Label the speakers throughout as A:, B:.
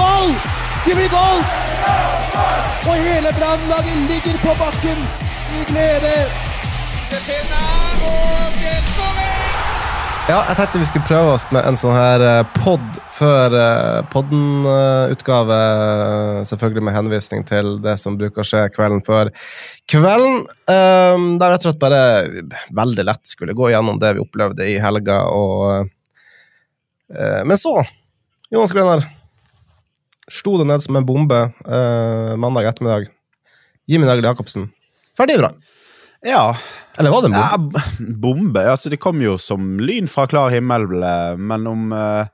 A: Goal! Det blir goal! Og hele brannlaget ligger på bakken i glede.
B: Ja, jeg tenkte vi skulle prøve oss med en sånn her eh, pod før uh, podden-utgave. selvfølgelig med henvisning til det som bruker å skje kvelden før kvelden. Um, jeg tror slett bare veldig lett skulle gå gjennom det vi opplevde i helga. Og, eh, men så, Jonas Grønner, sto det ned som en bombe eh, mandag ettermiddag. Jimmy Nagel Jacobsen. Ferdig bra.
C: Ja.
B: Eller var det en bombe?
C: ja bombe. Altså, det kom jo som lyn fra klar himmel, men om eh,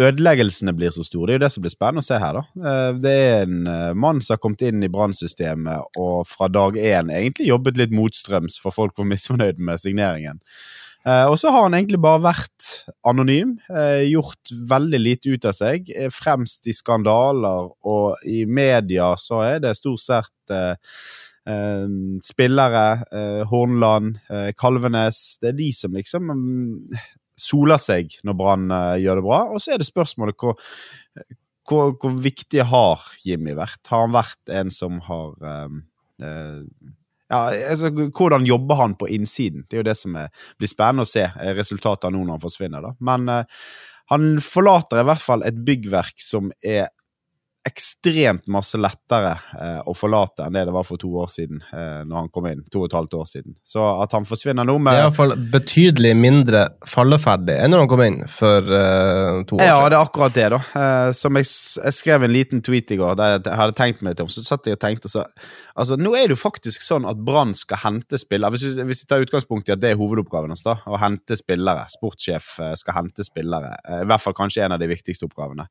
C: ødeleggelsene blir så store, det er jo det som blir spennende å se her, da. Eh, Det er en eh, mann som har kommet inn i brannsystemet og fra dag én egentlig jobbet litt motstrøms, for folk var misfornøyd med signeringen. Eh, og så har han egentlig bare vært anonym, eh, gjort veldig lite ut av seg. eh, Fremst i skandaler, og i media så er det stort sett spillere, Hornland, Kalvenes Det er de som liksom mm, soler seg når Brann gjør det bra. Og så er det spørsmålet hvor, hvor, hvor viktig har Jimmy vært? Har han vært en som har eh, ja, altså, Hvordan jobber han på innsiden? Det er jo det som er, blir spennende å se eh, resultatet av nå når han forsvinner. da. Men eh, han forlater i hvert fall et byggverk som er ekstremt masse lettere eh, å forlate enn det det var for to år siden. Eh, når han kom inn, to og et halvt år siden. Så at han forsvinner nå
B: Det
C: med
B: er iallfall betydelig mindre falleferdig enn når han kom inn for eh, to år
C: Ja,
B: siden.
C: det er akkurat det, da. Eh, som jeg, jeg skrev en liten tweet i går der jeg hadde tenkt meg litt om. Så satt jeg og tenkte så Altså, nå er det jo faktisk sånn at Brann skal hente spillere. Hvis vi, hvis vi tar utgangspunkt i at det er hovedoppgaven hans, da, å hente spillere. Sportssjef eh, skal hente spillere. Eh, I hvert fall kanskje en av de viktigste oppgavene.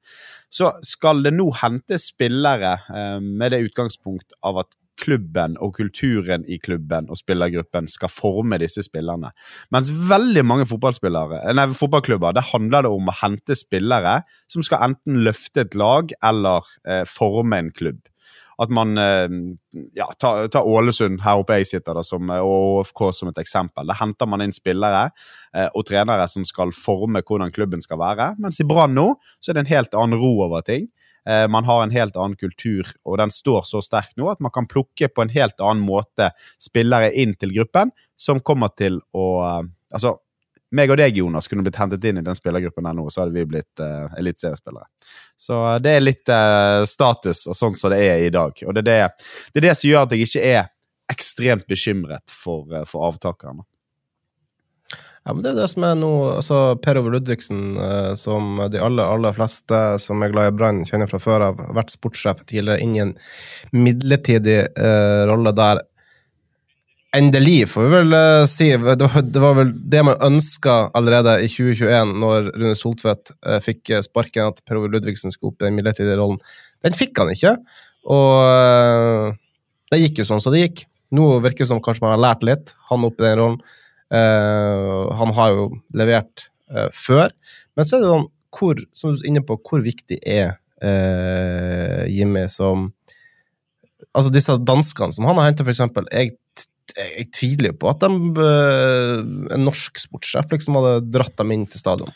C: Så skal det nå hentes spillere eh, med det utgangspunkt av at klubben og kulturen i klubben og spillergruppen skal forme disse spillerne. Mens veldig mange fotballspillere, nei, fotballklubber det handler det om å hente spillere som skal enten løfte et lag eller eh, forme en klubb. At man eh, ja, Ta, ta Ålesund, her oppe jeg sitter, da, som, eh, og OFK som et eksempel. Der henter man inn spillere eh, og trenere som skal forme hvordan klubben skal være. Mens i Brann nå så er det en helt annen ro over ting. Eh, man har en helt annen kultur, og den står så sterkt nå at man kan plukke på en helt annen måte spillere inn til gruppen som kommer til å eh, Altså, meg og deg, Jonas, kunne blitt hentet inn i den spillergruppen der nå, så hadde vi blitt uh, eliteseriespillere. Så det er litt eh, status og sånn som det er i dag. Og det er det, det er det som gjør at jeg ikke er ekstremt bekymret for, for avtakerne.
B: Ja, men det er det som er nå altså Per Ove Ludvigsen, eh, som de aller, aller fleste som er glad i Brann, kjenner fra før av, vært sportssjef tidligere inn i en midlertidig eh, rolle der. Endelig, får vi vel eh, si. Det var, det var vel det man ønska allerede i 2021, når Rune Soltvedt eh, fikk sparken, at Per Ove Ludvigsen skulle opp i den midlertidige rollen. Den fikk han ikke, og eh, det gikk jo sånn som det gikk. Nå virker det som kanskje man har lært litt, han opp i den rollen. Eh, han har jo levert eh, før. Men så er det sånn hvor, som du er inne på, hvor viktig er eh, Jimmy som Altså disse danskene som han har henta, eksempel. Jeg, jeg tviler jo på at de, en norsk sportssjef liksom hadde dratt dem inn til stadion.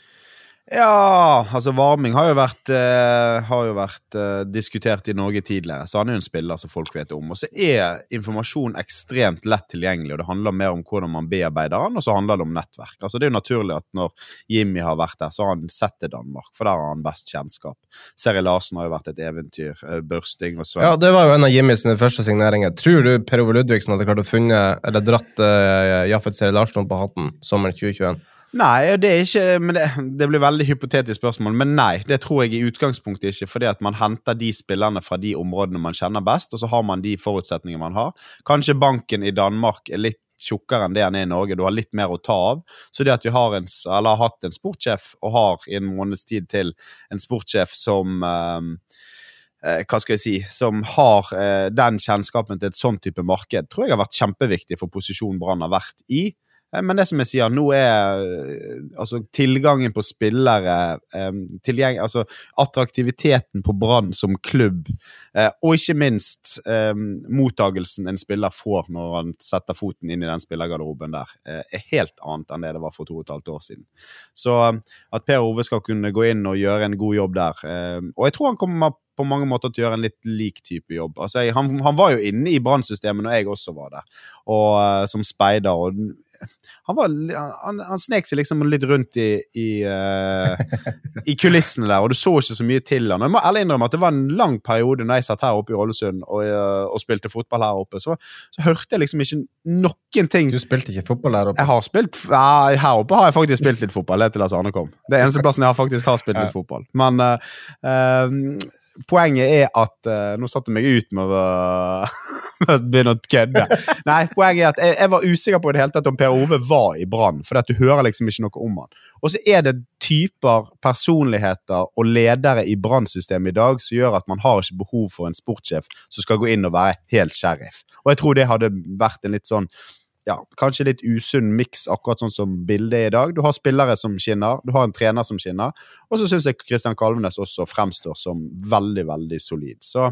C: Ja, altså Varming har jo vært, eh, har jo vært eh, diskutert i Norge tidligere, så han er jo en spiller som folk vet om. Og så er informasjon ekstremt lett tilgjengelig, og det handler mer om hvordan man bearbeider han, og så handler det om nettverk. Altså Det er jo naturlig at når Jimmy har vært der, så har han sett til Danmark, for der har han best kjennskap. Seri Larsen har jo vært et eventyr. eh, Børsting og Sven.
B: Ja, Det var jo en av Jimmys første signeringer. Tror du Per Ove Ludvigsen hadde klart å funne, eller dratt uh, Jaffet Seri Larsen på hatten sommeren 2021?
C: Nei, det ikke det, det blir veldig hypotetisk spørsmål, men nei. Det tror jeg i utgangspunktet ikke, fordi at man henter de spillerne fra de områdene man kjenner best, og så har man de forutsetningene man har. Kanskje banken i Danmark er litt tjukkere enn det han er i Norge. Du har litt mer å ta av. Så det at vi har, en, har hatt en sportssjef, og har i en måneds tid til en sportssjef som eh, eh, hva skal jeg si, som har eh, den kjennskapen til et sånn type marked, tror jeg har vært kjempeviktig for posisjonen Brann har vært i. Eh, Men det som jeg sier, nå er eh, altså, tilgangen på spillere, eh, tilgjeng, altså, attraktiviteten på Brann som klubb, og ikke minst mottagelsen en spiller får når han setter foten inn i den spillergarderoben der, er helt annet enn det det var for to og et halvt år siden. Så at Per Ove skal kunne gå inn og gjøre en god jobb der, og jeg tror han kommer på mange måter til å gjøre en litt lik type jobb. Altså, jeg, han, han var jo inne i brannsystemet når jeg også var der, og som speider. og han, var, han, han snek seg liksom litt rundt i, i, uh, i kulissene der, og du så ikke så mye til han. Jeg må ærlig innrømme at det var en lang periode når jeg satt her oppe i Ålesund og, uh, og spilte fotball her oppe, så, så hørte jeg liksom ikke noen ting
B: Du spilte ikke fotball her oppe?
C: jeg har spilt ja, Her oppe har jeg faktisk spilt litt fotball. Det er til Lars Arne kom. Det er eneste plassen jeg har faktisk har spilt litt fotball. Men uh, poenget er at uh, Nå satte jeg meg ut med å begynne å kødde. Nei, poenget er at jeg, jeg var usikker på det hele tatt om Per Ove var i Brann, for du hører liksom ikke noe om han. Og så er det typer personligheter og ledere i Brann-systemet i dag som gjør at man har ikke behov for en sportssjef som skal gå inn og være helt sheriff. Og jeg tror det hadde vært en litt sånn ja, kanskje litt usunn miks, akkurat sånn som bildet er i dag. Du har spillere som skinner, du har en trener som skinner, og så syns jeg Kristian Kalvenes også fremstår som veldig, veldig solid. Så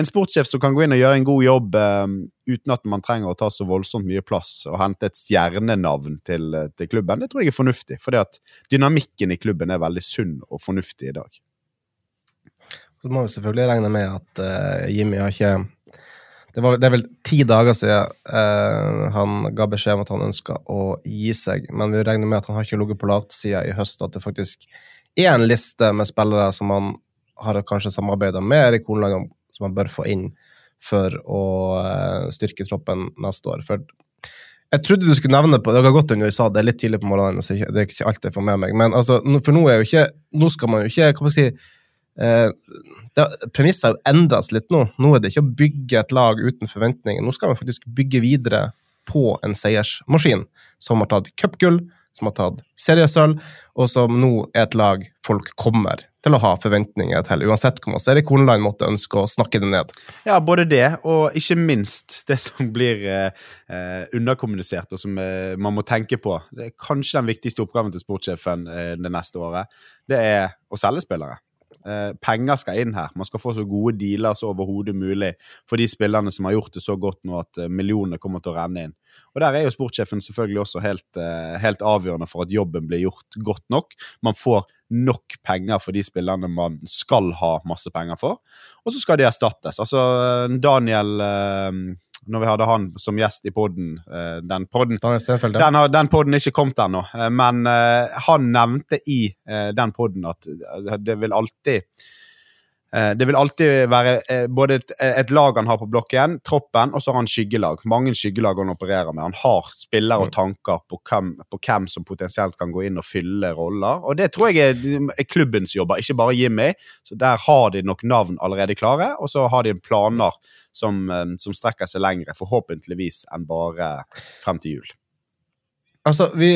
C: en sportssjef som kan gå inn og gjøre en god jobb eh, uten at man trenger å ta så voldsomt mye plass og hente et stjernenavn til, eh, til klubben, det tror jeg er fornuftig. at dynamikken i klubben er veldig sunn og fornuftig i dag.
B: Så må vi selvfølgelig regne med at eh, Jimmy har ikke det, var, det er vel ti dager siden eh, han ga beskjed om at han ønska å gi seg, men vi regner med at han har ikke ligget på latsida i høst, at det faktisk er en liste med spillere som han har kanskje samarbeida med Erik Hornland om, som han bør få inn for å eh, styrke troppen neste år. For jeg trodde du skulle nevne på Det har gått under sa det er litt tidlig på morgenen, så det er ikke alt jeg får med meg. Men altså, for nå er jo ikke Nå skal man jo ikke hva skal jeg si, eh, Premisset har jo endret seg litt nå. Nå er det ikke å bygge et lag uten forventninger. Nå skal man faktisk bygge videre på en seiersmaskin som har tatt cupgull, som har tatt seriesølv, og som nå er et lag folk kommer til å ha forventninger til, uansett hvor masse Erik måtte ønske å snakke det ned.
C: Ja, både det, og ikke minst det som blir eh, eh, underkommunisert, og som eh, man må tenke på. Det er kanskje den viktigste oppgaven til sportssjefen eh, det neste året. Det er å selge spillere. Eh, penger skal inn her. Man skal få så gode dealer som overhodet mulig for de spillerne som har gjort det så godt nå at eh, millionene kommer til å renne inn. Og Der er jo sportssjefen selvfølgelig også helt, eh, helt avgjørende for at jobben blir gjort godt nok. Man får nok penger for de spillerne man skal ha masse penger for. Og så skal de erstattes. Altså Daniel Når vi hadde han som gjest i podden, eh, den
B: ja.
C: den, den podden er ikke kommet ennå, eh, men eh, han nevnte i den podden at det vil alltid det vil alltid være eh, både et, et lag han har på blokken, troppen, og så har han skyggelag. Mange skyggelag han opererer med. Han har spillere og tanker på hvem, på hvem som potensielt kan gå inn og fylle roller. Og det tror jeg er, er klubbens jobber, ikke bare Jimmy. Så Der har de nok navn allerede klare, og så har de planer som, eh, som strekker seg lengre, forhåpentligvis, enn bare frem til jul.
B: Altså, vi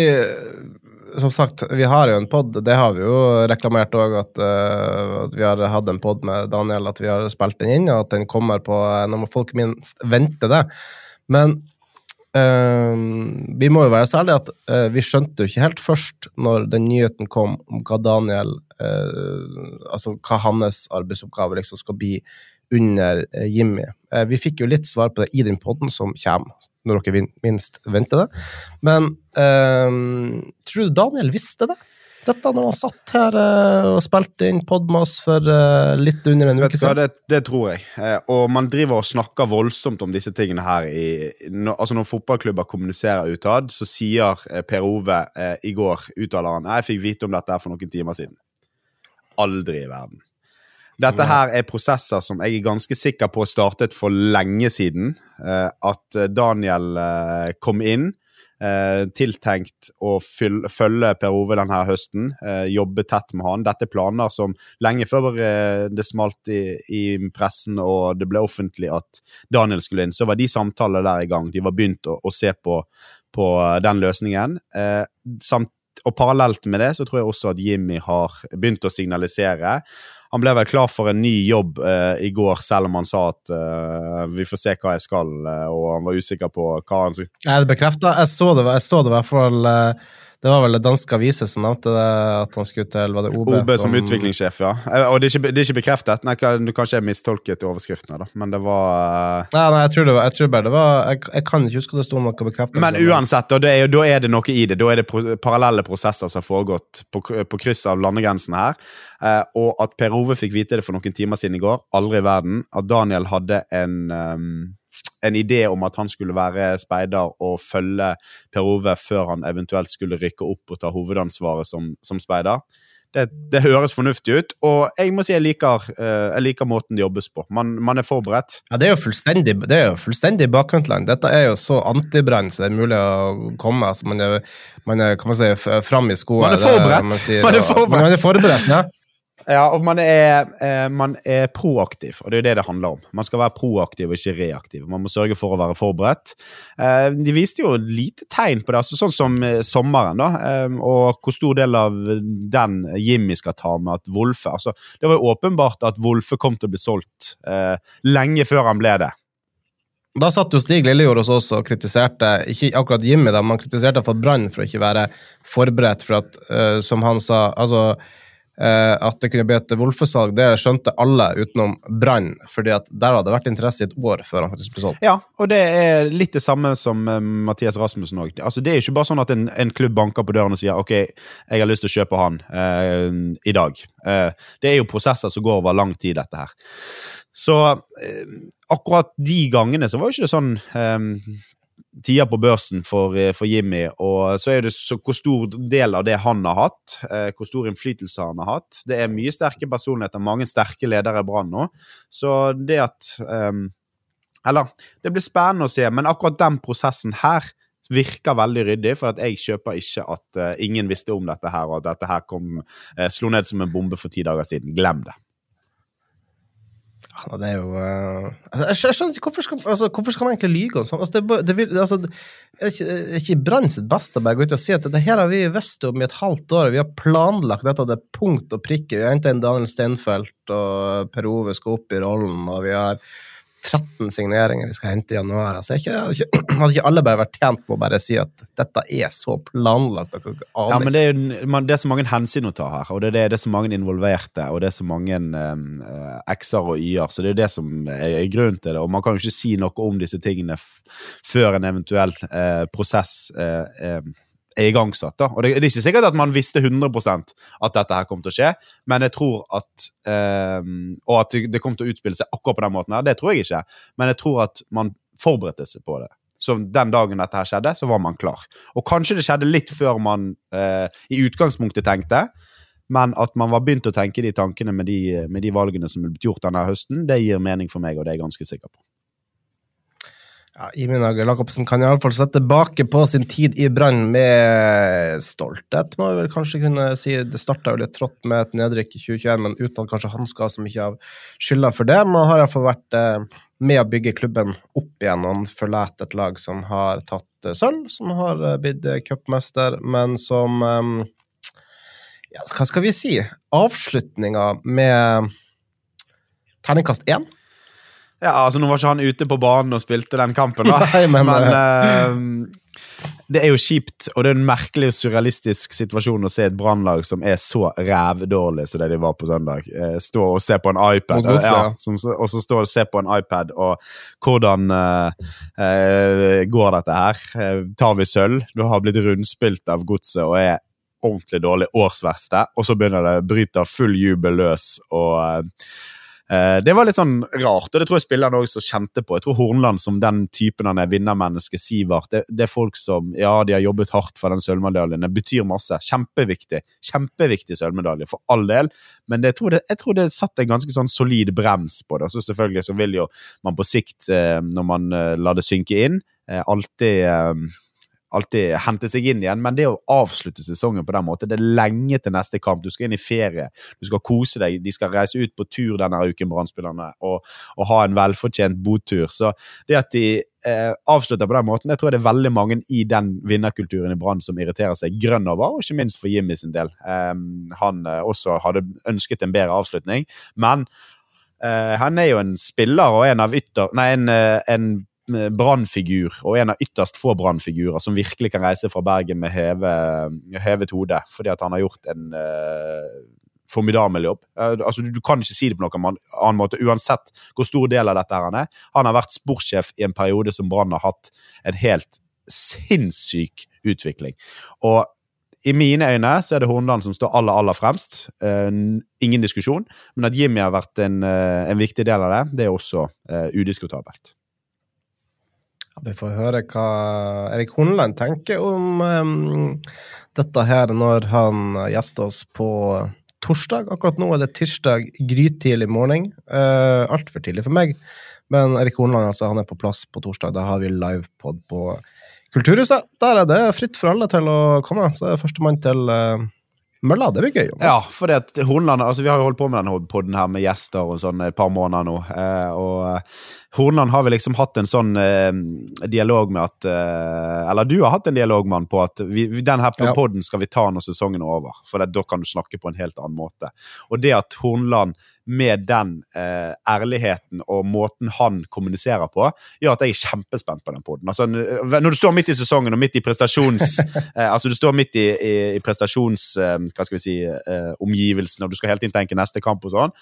B: Som sagt, vi har jo en pod. Det har vi jo reklamert òg, at, uh, at vi har hatt en pod med Daniel, at vi har spilt den inn, og at den kommer på eh, når folk minst venter det. Men uh, vi må jo være særlige at uh, vi skjønte jo ikke helt først, når den nyheten kom om hva Daniel Altså hva hans arbeidsoppgave liksom skal bli under Jimmy. Vi fikk jo litt svar på det i den poden som kommer, når dere minst venter det. Men um, tror du Daniel visste det? Dette når han satt her uh, og spilte inn pod med oss for uh, litt under en uke siden?
C: det, det tror jeg. Eh, og man driver og snakker voldsomt om disse tingene her. I, når, altså når fotballklubber kommuniserer utad, så sier eh, Per Ove eh, i går uttaler han, jeg fikk vite om dette her for noen timer siden. Aldri i verden. Dette her er prosesser som jeg er ganske sikker på startet for lenge siden. Eh, at eh, Daniel eh, kom inn tiltenkt å følge Per Ove denne høsten, jobbe tett med han. Dette er planer som lenge før det smalt i, i, pressen og det ble offentlig at Daniel skulle inn, så var de samtalene der i gang. De var begynt å, å se på, på den løsningen. Samt, og parallelt med det så tror jeg også at Jimmy har begynt å signalisere han ble vel klar for en ny jobb eh, i går, selv om han sa at eh, vi får se hva jeg skal, eh, og han var usikker på hva han skulle?
B: Jeg det, jeg så det i hvert fall eh, det var vel det danske aviset som nevnte det, at han skulle til var det OB,
C: OB som, som utviklingssjef, ja. Eh, og det er ikke, det er ikke bekreftet. Nei, du kanskje jeg mistolket overskriftene, da, men det var
B: Nei, nei jeg tror det var, jeg tror bare det var Jeg, jeg kan ikke huske at det sto noe bekreftet.
C: Men uansett, og er, da er det noe i det. Da er det pro parallelle prosesser som har foregått på, på kryss av landegrensene her. Eh, og at Per Ove fikk vite det for noen timer siden i går, aldri i verden. At Daniel hadde en um, en idé om at han skulle være speider og følge Per Ove før han eventuelt skulle rykke opp og ta hovedansvaret som, som speider. Det, det, høres fornuftig ut, og jeg må si jeg liker, uh, jeg liker måten det jobbes på. Man, man, er forberedt.
B: Ja, Det er jo fullstendig, det er jo fullstendig bakvendtland. Dette er jo så antibrann som det er mulig å komme. Altså, man, er, man er, kan man si, fram i skoene.
C: Man er forberedt! Man, sier,
B: man er forberedt. Man er forberedt ja.
C: Ja, og man er, eh, man er, proaktiv, og det er jo det det handler om. Man skal være proaktiv og ikke reaktiv. Man må sørge for å være forberedt. Eh, de viste jo lite tegn på det, altså sånn som eh, sommeren, da, og hvor stor del av den Jimmy skal ta med at Wolfe altså, Det var jo åpenbart at Wolfe kom til å bli solgt lenge før han ble det.
B: Da satt jo Stig Lillejord hos oss og kritiserte ikke akkurat Jimmy, da, men han kritiserte for Brann for å ikke være forberedt, for at, som han sa altså at det kunne bli et Wolfe-salg, det skjønte alle utenom Brann. fordi at der hadde det vært interesse i et år før han faktisk ble solgt.
C: Ja, og det er litt det samme som uh, Mathias Rasmussen òg. Altså, det er ikke bare sånn at en, en, klubb banker på døren og sier ok, jeg har lyst til å kjøpe han uh, i dag. Uh, det er jo prosesser som går over lang tid, dette her. Så akkurat de gangene så var jo ikke det sånn tida på børsen for, eh, for, Jimmy. Og så er det så hvor stor del av det han har hatt, eh, hvor stor innflytelse han har hatt. Det er mye sterke personligheter, mange sterke ledere i Brann nå. Så det at eh, Eller, det blir spennende å se, men akkurat den prosessen her virker veldig ryddig, for at jeg kjøper ikke at uh, ingen visste om dette her, og at dette her kom, uh, slo ned som en bombe for ti dager siden. Glem det.
B: Ja, det er jo uh, jeg, jeg, skjønner ikke hvorfor skal, altså, hvorfor skal man egentlig lyge om sånt? Altså, det, det, vil, altså, det, er ikke, ikke Brann sitt beste å gå ut og si at dette her har vi visst om i et halvt år. Vi har planlagt dette til punkt og prikke. Vi har hentet inn Daniel Steinfeld, og Per Ove skal opp i rollen, og vi har 13 signeringer vi skal hente i januar. Altså, ikke, hadde ikke alle bare vært tjent på å bare si at dette er så planlagt?
C: Ja, men det er, man, det er, så mange hensyn å ta her, og det er, det er så mange involverte, og det er så mange um, x-er og y-er, så det er det som er, er grunnen til det. Og man kan jo ikke si noe om disse tingene før en eventuell uh, prosess uh, uh, er igangsatt. da. Og det, det, er ikke sikkert at man visste 100 at dette her kom til å skje, men jeg tror at eh, Og at det kom til å utspille seg akkurat på den måten her, det tror jeg ikke. Men jeg tror at man forberedte seg på det. Så den dagen dette her skjedde, så var man klar. Og kanskje det skjedde litt før man eh, i utgangspunktet tenkte, men at man var begynt å tenke de tankene med de, med de valgene som ble gjort denne høsten, det gir mening for meg, og det er jeg ganske sikker på.
B: Ja, Imin Hager Jacobsen kan iallfall sette tilbake på sin tid i Brann med stolthet, må vi vel kanskje kunne si. Det starta litt trått med et nedrykk i 2021, men uten at kanskje han skal ha så mye av skylda for det. Man har iallfall vært eh, med å bygge klubben opp igjen, han forlater et lag som har tatt eh, sølv, som har eh, blitt cupmester, men som ja, Hva skal vi si? Avslutninga med terningkast én
C: ja, altså Nå var ikke han ute på banen og spilte den kampen, da.
B: Nei, men,
C: men uh, det er jo kjipt, og det er en merkelig og surrealistisk situasjon å se et brannlag som er så rævdårlig som det de var på søndag, uh, stå og se på en iPad. og, ja, som, og så stå og se på en iPad, og hvordan uh, går dette her? tar vi sølv? Du har blitt rundspilt av Godset og er ordentlig dårlig årsverste, og så begynner det å bryte full jubel løs. og Eh, det var litt sånn rart, og det tror jeg spillerne også kjente på. Jeg tror Hornland, som den typen han er, vinnermenneske, Sivert, det, det, er folk som ja, de har jobbet hardt for den sølvmedaljen. Det betyr masse. Kjempeviktig. Kjempeviktig sølvmedalje, for all del. Men det, jeg, tror det, jeg tror det satt en ganske sånn solid brems på det. Og så selvfølgelig så vil jo man på sikt, eh, når man eh, lar det synke inn, alltid alltid hente seg inn igjen, men det å avslutte sesongen på den måten Det er lenge til neste kamp. Du skal inn i ferie, du skal kose deg. De skal reise ut på tur denne uken, Brann-spillerne, og, og, ha en velfortjent botur. Så det at de eh, avslutter på den måten, jeg tror det er veldig mange i den vinnerkulturen i Brann som irriterer seg grønn over, og ikke minst for Jimmy sin del. Eh, han eh, også hadde ønsket en bedre avslutning, men Uh, han er jo en spiller og en av ytter... Nei, en, eh, en brannfigur, og en av ytterst få brannfigurer, som virkelig kan reise fra Bergen med heve, hevet hode, fordi at han har gjort en uh, formidabel jobb. Uh, altså, du, du, kan ikke si det på noen annen måte, uansett hvor stor del av dette han er. Han har vært sportssjef i en periode som Brann har hatt en helt sinnssyk utvikling. Og i mine øyne så er det Hornland som står aller aller fremst. Uh, ingen diskusjon. Men at Jimmy har vært en, uh, en, viktig del av det, det er også uh, udiskutabelt.
B: Vi får høre hva Erik Hornland tenker om um, dette her når han gjester oss på torsdag. Akkurat nå er det tirsdag grytidlig morgen. Uh, Altfor tidlig for meg. Men Erik Hornland altså, han er på plass på torsdag. Da har vi livepod på Kulturhuset. Der er det fritt for alle til å komme. Så det er førstemann til uh, mølla. Det blir gøy. Jonas.
C: Ja, for Hornland, altså, vi har jo holdt på med denne podden her med gjester og sånn et par måneder nå. Eh, og Hornland har vi liksom hatt en sånn eh, dialog med at eh, Eller du har hatt en dialog med han på at vi, den her ja. podden skal vi ta når sesongen er over. For det, da kan du snakke på en helt annen måte. Og det at Hornland med den eh, ærligheten og måten han kommuniserer på, gjør at jeg er kjempespent på den poden. Altså, når du står midt i sesongen og midt i prestasjons... eh, altså Du står midt i, i, i prestasjons... Eh, hva skal vi si eh, Omgivelsene, og du skal hele tiden tenke neste kamp og sånn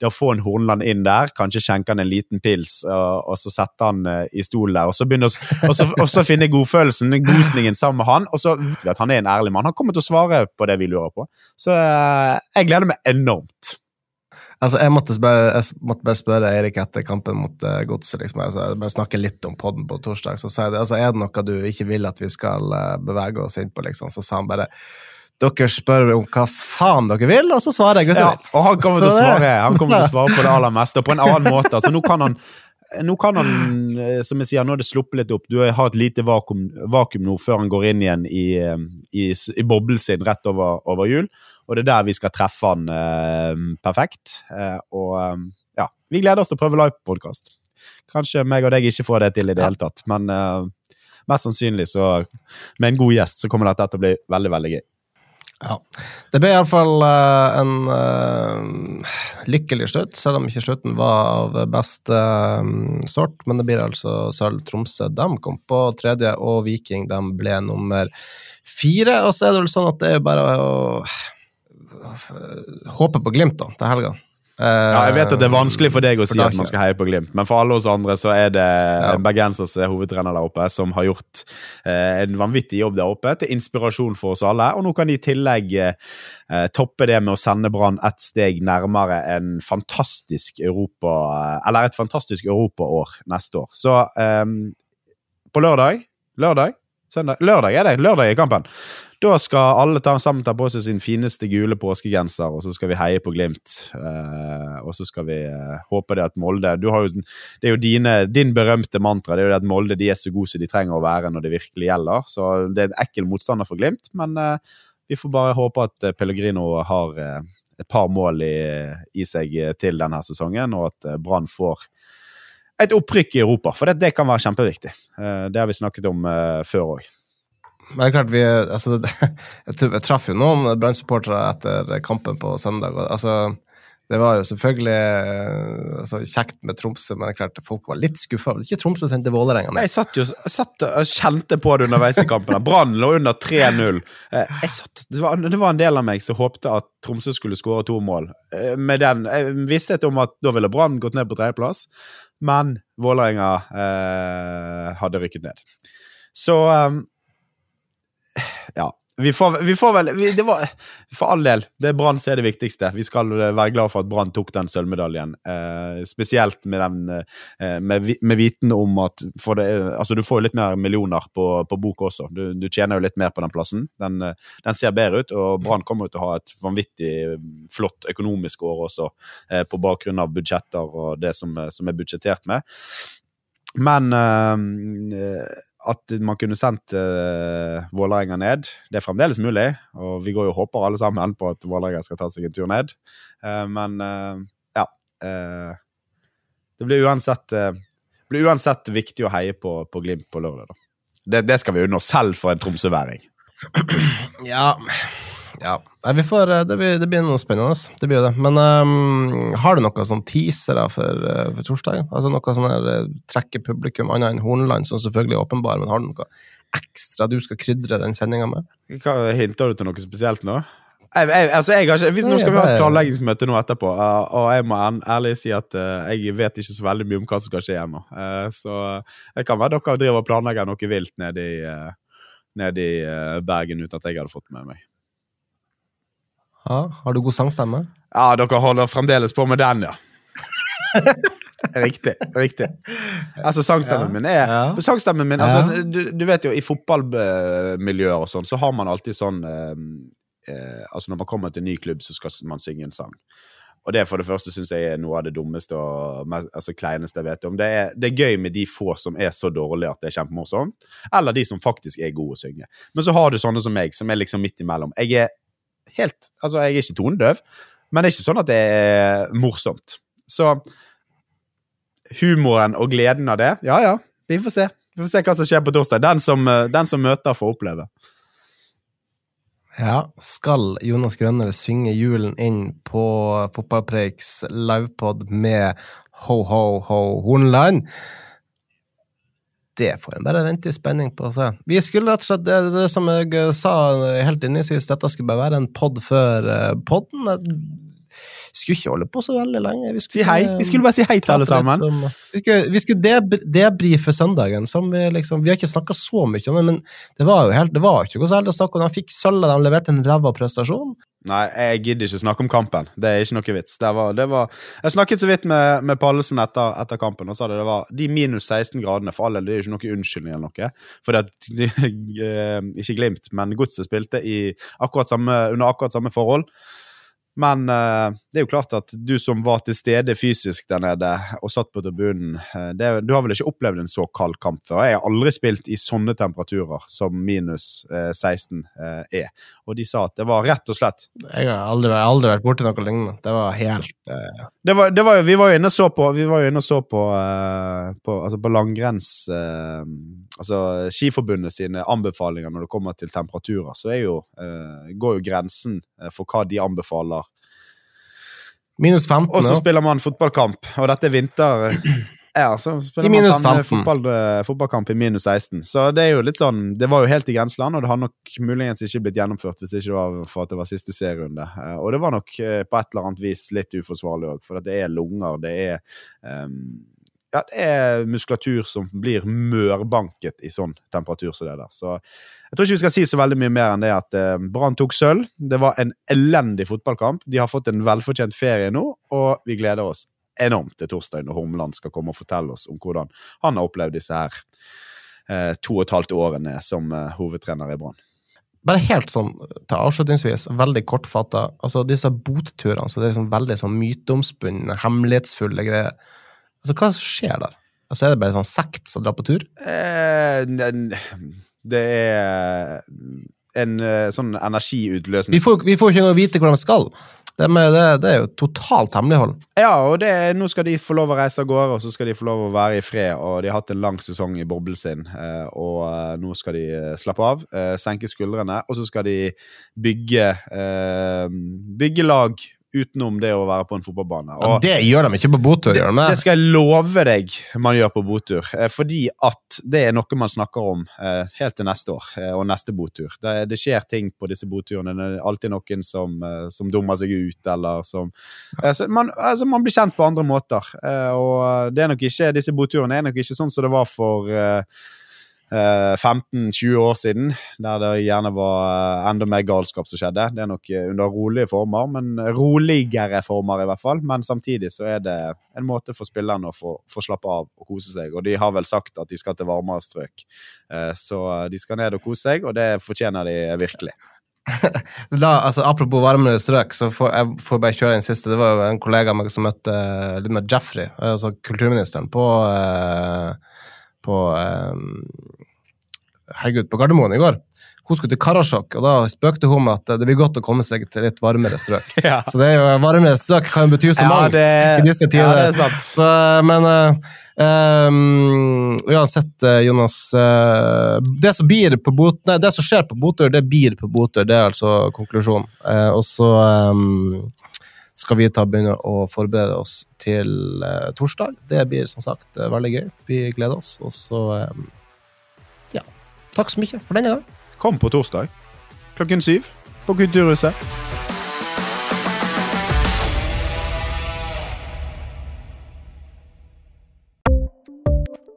C: det å få en Hornland inn der, kanskje skjenke han en liten pils, og, og så sette han uh, i stolen der, og så, begynne å, og så, og så finne godfølelsen, gosningen sammen med han, og så vet vi at han er en ærlig mann. Han kommer til å svare på det vi lurer på. Så uh, jeg gleder meg enormt.
B: Altså, jeg måtte, bare, jeg måtte bare spørre Eirik etter kampen mot uh, Godset. Liksom. Altså, jeg bare snakke litt om podden på torsdag. Så sa jeg altså, er det noe du ikke vil at vi skal uh, bevege oss inn på, liksom? Så sa han bare dere spør om hva faen dere vil, og så svarer jeg
C: Ja, og han kommer, til å svare, han kommer til å svare på det aller meste, og på en annen måte. Altså, nå kan han nå kan han, eh, som jeg sier, nå er det sluppet litt opp. Du har et lite vakuum, vakuum nå før han går inn igjen i, i, i boblen sin rett over, over, jul. Og det er der vi skal treffe han eh, perfekt. Eh, og eh, ja, vi gleder oss til å prøve livepodkast. Kanskje meg og deg ikke får det til i det hele tatt, men eh, mest sannsynlig så med en god gjest så kommer dette til å bli veldig, veldig gøy.
B: Ja. Det ble iallfall uh, en uh, lykkelig slutt, selv om ikke slutten var av beste um, sort. Men det blir altså sølv. Tromsø de kom på tredje, og Viking de ble nummer fire. Og så er det vel sånn at det er bare å uh, håpe på Glimt da, til helga.
C: Ja, jeg vet at det er vanskelig for deg å si at man skal heie på Glimt, men for alle oss andre så er det ja. Bergensers hovedtrener der oppe som har gjort eh, en vanvittig jobb der oppe, til inspirasjon for oss alle. Og nå kan de i tillegg eh, toppe det med å sende Brann ett steg nærmere en fantastisk Europa, eller et fantastisk europaår neste år. Så um, på lørdag Lørdag? Søndag? Lørdag er det. Lørdag i kampen. Da skal alle ta, sammen ta på seg sin fineste gule påskegenser, og så skal vi heie på Glimt. Eh, og så skal vi eh, håpe det at Molde jo, Det er jo dine, din berømte mantra. Det er jo det at Molde de er så gode som de trenger å være når det virkelig gjelder. Så det er en ekkel motstander for Glimt, men eh, vi får bare håpe at Pellegrino har et par mål i, i, seg til denne sesongen, og at Brann får et opprykk i Europa. For det, det kan være kjempeviktig. Det har vi snakket om før òg.
B: Men det er klart vi, altså, jeg, traff jo noen Brann-supportere etter kampen på søndag. og altså, Det var jo selvfølgelig eh, altså, kjekt med Tromsø, men det er klart folk var litt skuffa. Ikke Tromsø sendte Vålerenga
C: ned. Jeg satt jo jeg satt og kjente på det underveis i kampen. Brann lå under 3-0. Eh, det var en del av meg som håpte at Tromsø skulle skåre to mål. Eh, med den visshet om at da ville Brann gått ned på tredjeplass, men Vålerenga eh, hadde rykket ned. Så um, ja. Vi får, vi får vel vi, det var, For all del, det er Brann som er det viktigste. Vi skal eh, være glad for at Brann tok den sølvmedaljen. Eh, spesielt med, den, eh, med, med viten om at det, altså Du får jo litt mer millioner på, på bok også. Du, du, tjener jo litt mer på den plassen. Den, eh, den ser bedre ut, og Brann kommer jo til å ha et vanvittig flott økonomisk år også, eh, på bakgrunn av budsjetter og det som, som er budsjettert med. Men eh, at man kunne sendt uh, Vålerenga ned, det er fremdeles mulig. Og vi går jo og håper alle sammen på at Vålerenga skal ta seg en tur ned. Uh, men ja. det blir uansett, blir uansett viktig å heie på, på Glimt på lørdag. Da. Det, det skal vi unne oss selv for en tromsøværing.
B: Ja ja. Nei, får, eh, det, blir, det, blir, noe spennende. Det blir det. Men um, har du noen sånn teasere for, uh, for torsdag? Altså noe sånn her uh, publikum, annet enn Hornland, som selvfølgelig er åpenbar, men har du noe ekstra du skal krydre den sendinga med?
C: Hva, hinter du til noe spesielt nå? Jeg, jeg, altså jeg ikke, hvis Nå skal vi ha et planleggingsmøte nå etterpå, og jeg må ærlig si at jeg vet ikke så veldig mye om hva som skal skje ennå. Så det kan være dere driver og planlegger noe vilt nede i, ned i Bergen uten at jeg hadde fått med meg.
B: Ja, Har du god sangstemme?
C: Ja, dere holder fremdeles på med den, ja. riktig. riktig. Altså, Sangstemmen ja. min er ja. Sangstemmen min, altså, du, du, vet jo, i fotballmiljøer og sånn, så har man alltid sånn eh, eh, Altså, når man kommer til en ny klubb, så skal man synge en sang. Og det for det første syns jeg er noe av det dummeste og altså, kleineste jeg vet om. Det er, det er, gøy med de få som er så dårlige at det er kjempemorsomt, eller de som faktisk er gode å synge. Men så har du sånne som meg, som er liksom midt imellom. Jeg er helt Altså, jeg er ikke tonedøv, men det er ikke sånn at det er morsomt. Så humoren og gleden av det, ja ja, vi får se. Vi får se hva som skjer på torsdag. Den som, eh, den som møter, får oppleve.
B: Ja, skal Jonas Grønner synge julen inn på Fotballpreiks livepod med Ho Ho Ho Hornland? Det får en bare vente i spenning på å se. Vi skulle rett og slett, det, det som jeg sa helt innledningsvis, dette skulle bare være en pod før uh, podden. Jeg skulle ikke holde på så veldig lenge.
C: Vi skulle, si hei. Vi skulle bare si hei til alle sammen. Om,
B: vi skulle, vi skulle debrife søndagen. Som vi, liksom, vi har ikke snakka så mye om det, men det var jo helt, det var ikke noe særlig å snakke om. De fikk sølv, de leverte en ræva prestasjon.
C: Nei, jeg gidder ikke snakke om kampen. Det er ikke noe vits. Det var, det var... Jeg snakket så vidt med, med Pallesen etter, etter, kampen og sa det, det var de minus 16 gradene. For all del, det er jo ikke noe unnskyldning eller noe. For det, de, eh, ikke Glimt, men Godset spilte i akkurat samme, under akkurat samme forhold. Men uh, det er jo klart at du som var til stede fysisk der nede og satt på tribunen, uh, du har vel ikke opplevd en så kald kamp før? Jeg har aldri spilt i sånne temperaturer som minus uh, 16 er. Og de sa at det var rett og slett
B: Jeg har aldri, aldri vært borti noe lignende. Det var helt
C: det var, det var, Vi var jo inne og så på Vi var jo inne og så på, på, altså på langrenns Altså Skiforbundet sine anbefalinger når det kommer til temperaturer, så jo, går jo grensen for hva de anbefaler
B: Minus 15.
C: Og så spiller man fotballkamp, og dette er vinter. Ja, så spiller
B: I man
C: Fotball, eh, fotballkamp i minus 16. Så det er jo litt sånn Det var jo helt i grenseland, og det har nok muligens ikke blitt gjennomført hvis det ikke var for at det var siste serierunde. Eh, og det var nok eh, på et eller annet vis litt uforsvarlig òg, for det er lunger, det er um, ja, det er muskulatur som blir mørbanket i sånn temperatur som det der. Så jeg tror ikke vi skal si så veldig mye mer enn det at eh, Brann tok sølv. Det var en elendig fotballkamp. De har fått en velfortjent ferie nå, og vi gleder oss enormt til torsdag når Hormeland skal komme og fortelle oss om hvordan han har opplevd disse her eh, to og et halvt årene som eh, hovedtrener i Brann.
B: Bare helt sånn til avslutningsvis, veldig kortfatta. Altså, disse botturene, så det er liksom veldig sånn myteomspunne, hemmelighetsfulle greier Altså, Hva skjer der? Altså, Er det bare sånn sekt som drar på tur?
C: Eh, det er en eh, sånn energiutløsning.
B: Vi får, vi får ikke engang vite hvor de skal. Det, med, det, det, er jo totalt hemmelighold.
C: Ja, og det, nå skal de få lov å reise av gårde, og så skal de få lov å være i fred. Og de har hatt en lang sesong i boblen sin, eh, og eh, nå skal de slappe av, senke skuldrene, og så skal de bygge, bygge lag utenom det å være på en fotballbane.
B: Og det gjør de ikke på botur?
C: Det, det, skal jeg love deg man gjør på botur. Eh, fordi at det er noe man snakker om eh, helt til neste år eh, og neste botur. Det, det, skjer ting på disse boturene. Det er alltid noen som, som dummer seg ut, eller som man, altså man, blir kjent på andre måter. Og det er nok ikke, disse boturene er nok ikke sånn som det var for 15-20 eh, år siden, der det gjerne var eh, enda mer galskap som skjedde. Det er nok eh, under rolige former, men roligere former i hvert fall. Men samtidig så er det en måte for spillerne å få, få slappe av og kose seg. Og de har vel sagt at de skal til varmere strøk, så de skal ned og kose seg, og det fortjener de virkelig.
B: da, altså, apropos varmere strøk, så får jeg får bare kjøre inn siste. Det var jo en kollega av meg som møtte Jeffrey, altså kulturministeren, på på eh, Herregud, på Gardermoen i går. Hun skulle til Karasjok, og da spøkte hun med at det blir godt å komme seg til litt varmere strøk.
C: Ja.
B: Så det er jo varmere strøk kan jo bety så
C: Ja,
B: mangt
C: det-
B: i disse tider.
C: ja, det er sant.
B: Så, men ehm, uansett, eh, Jonas eh, Det som blir på bot, nei, det som skjer på Botør, det blir på Botør. Det er altså konklusjonen. Uh, og så um, skal vi ta begynne å forberede oss til uh, torsdag. Det blir som sagt uh, veldig gøy. Vi gleder oss. Og så ja. Takk så mye for denne gang.
C: Kom på torsdag klokken syv på Kulturhuset.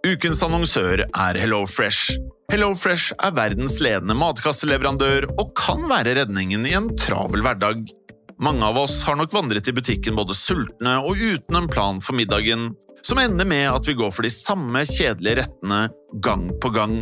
D: Ukens annonsør er HelloFresh. HelloFresh er verdens ledende matkasseleverandør og kan være redningen i en travel hverdag. Mange av oss har nok vandret i butikken både sultne og uten en plan for middagen, som ender med at vi går for de samme kjedelige rettene gang på gang.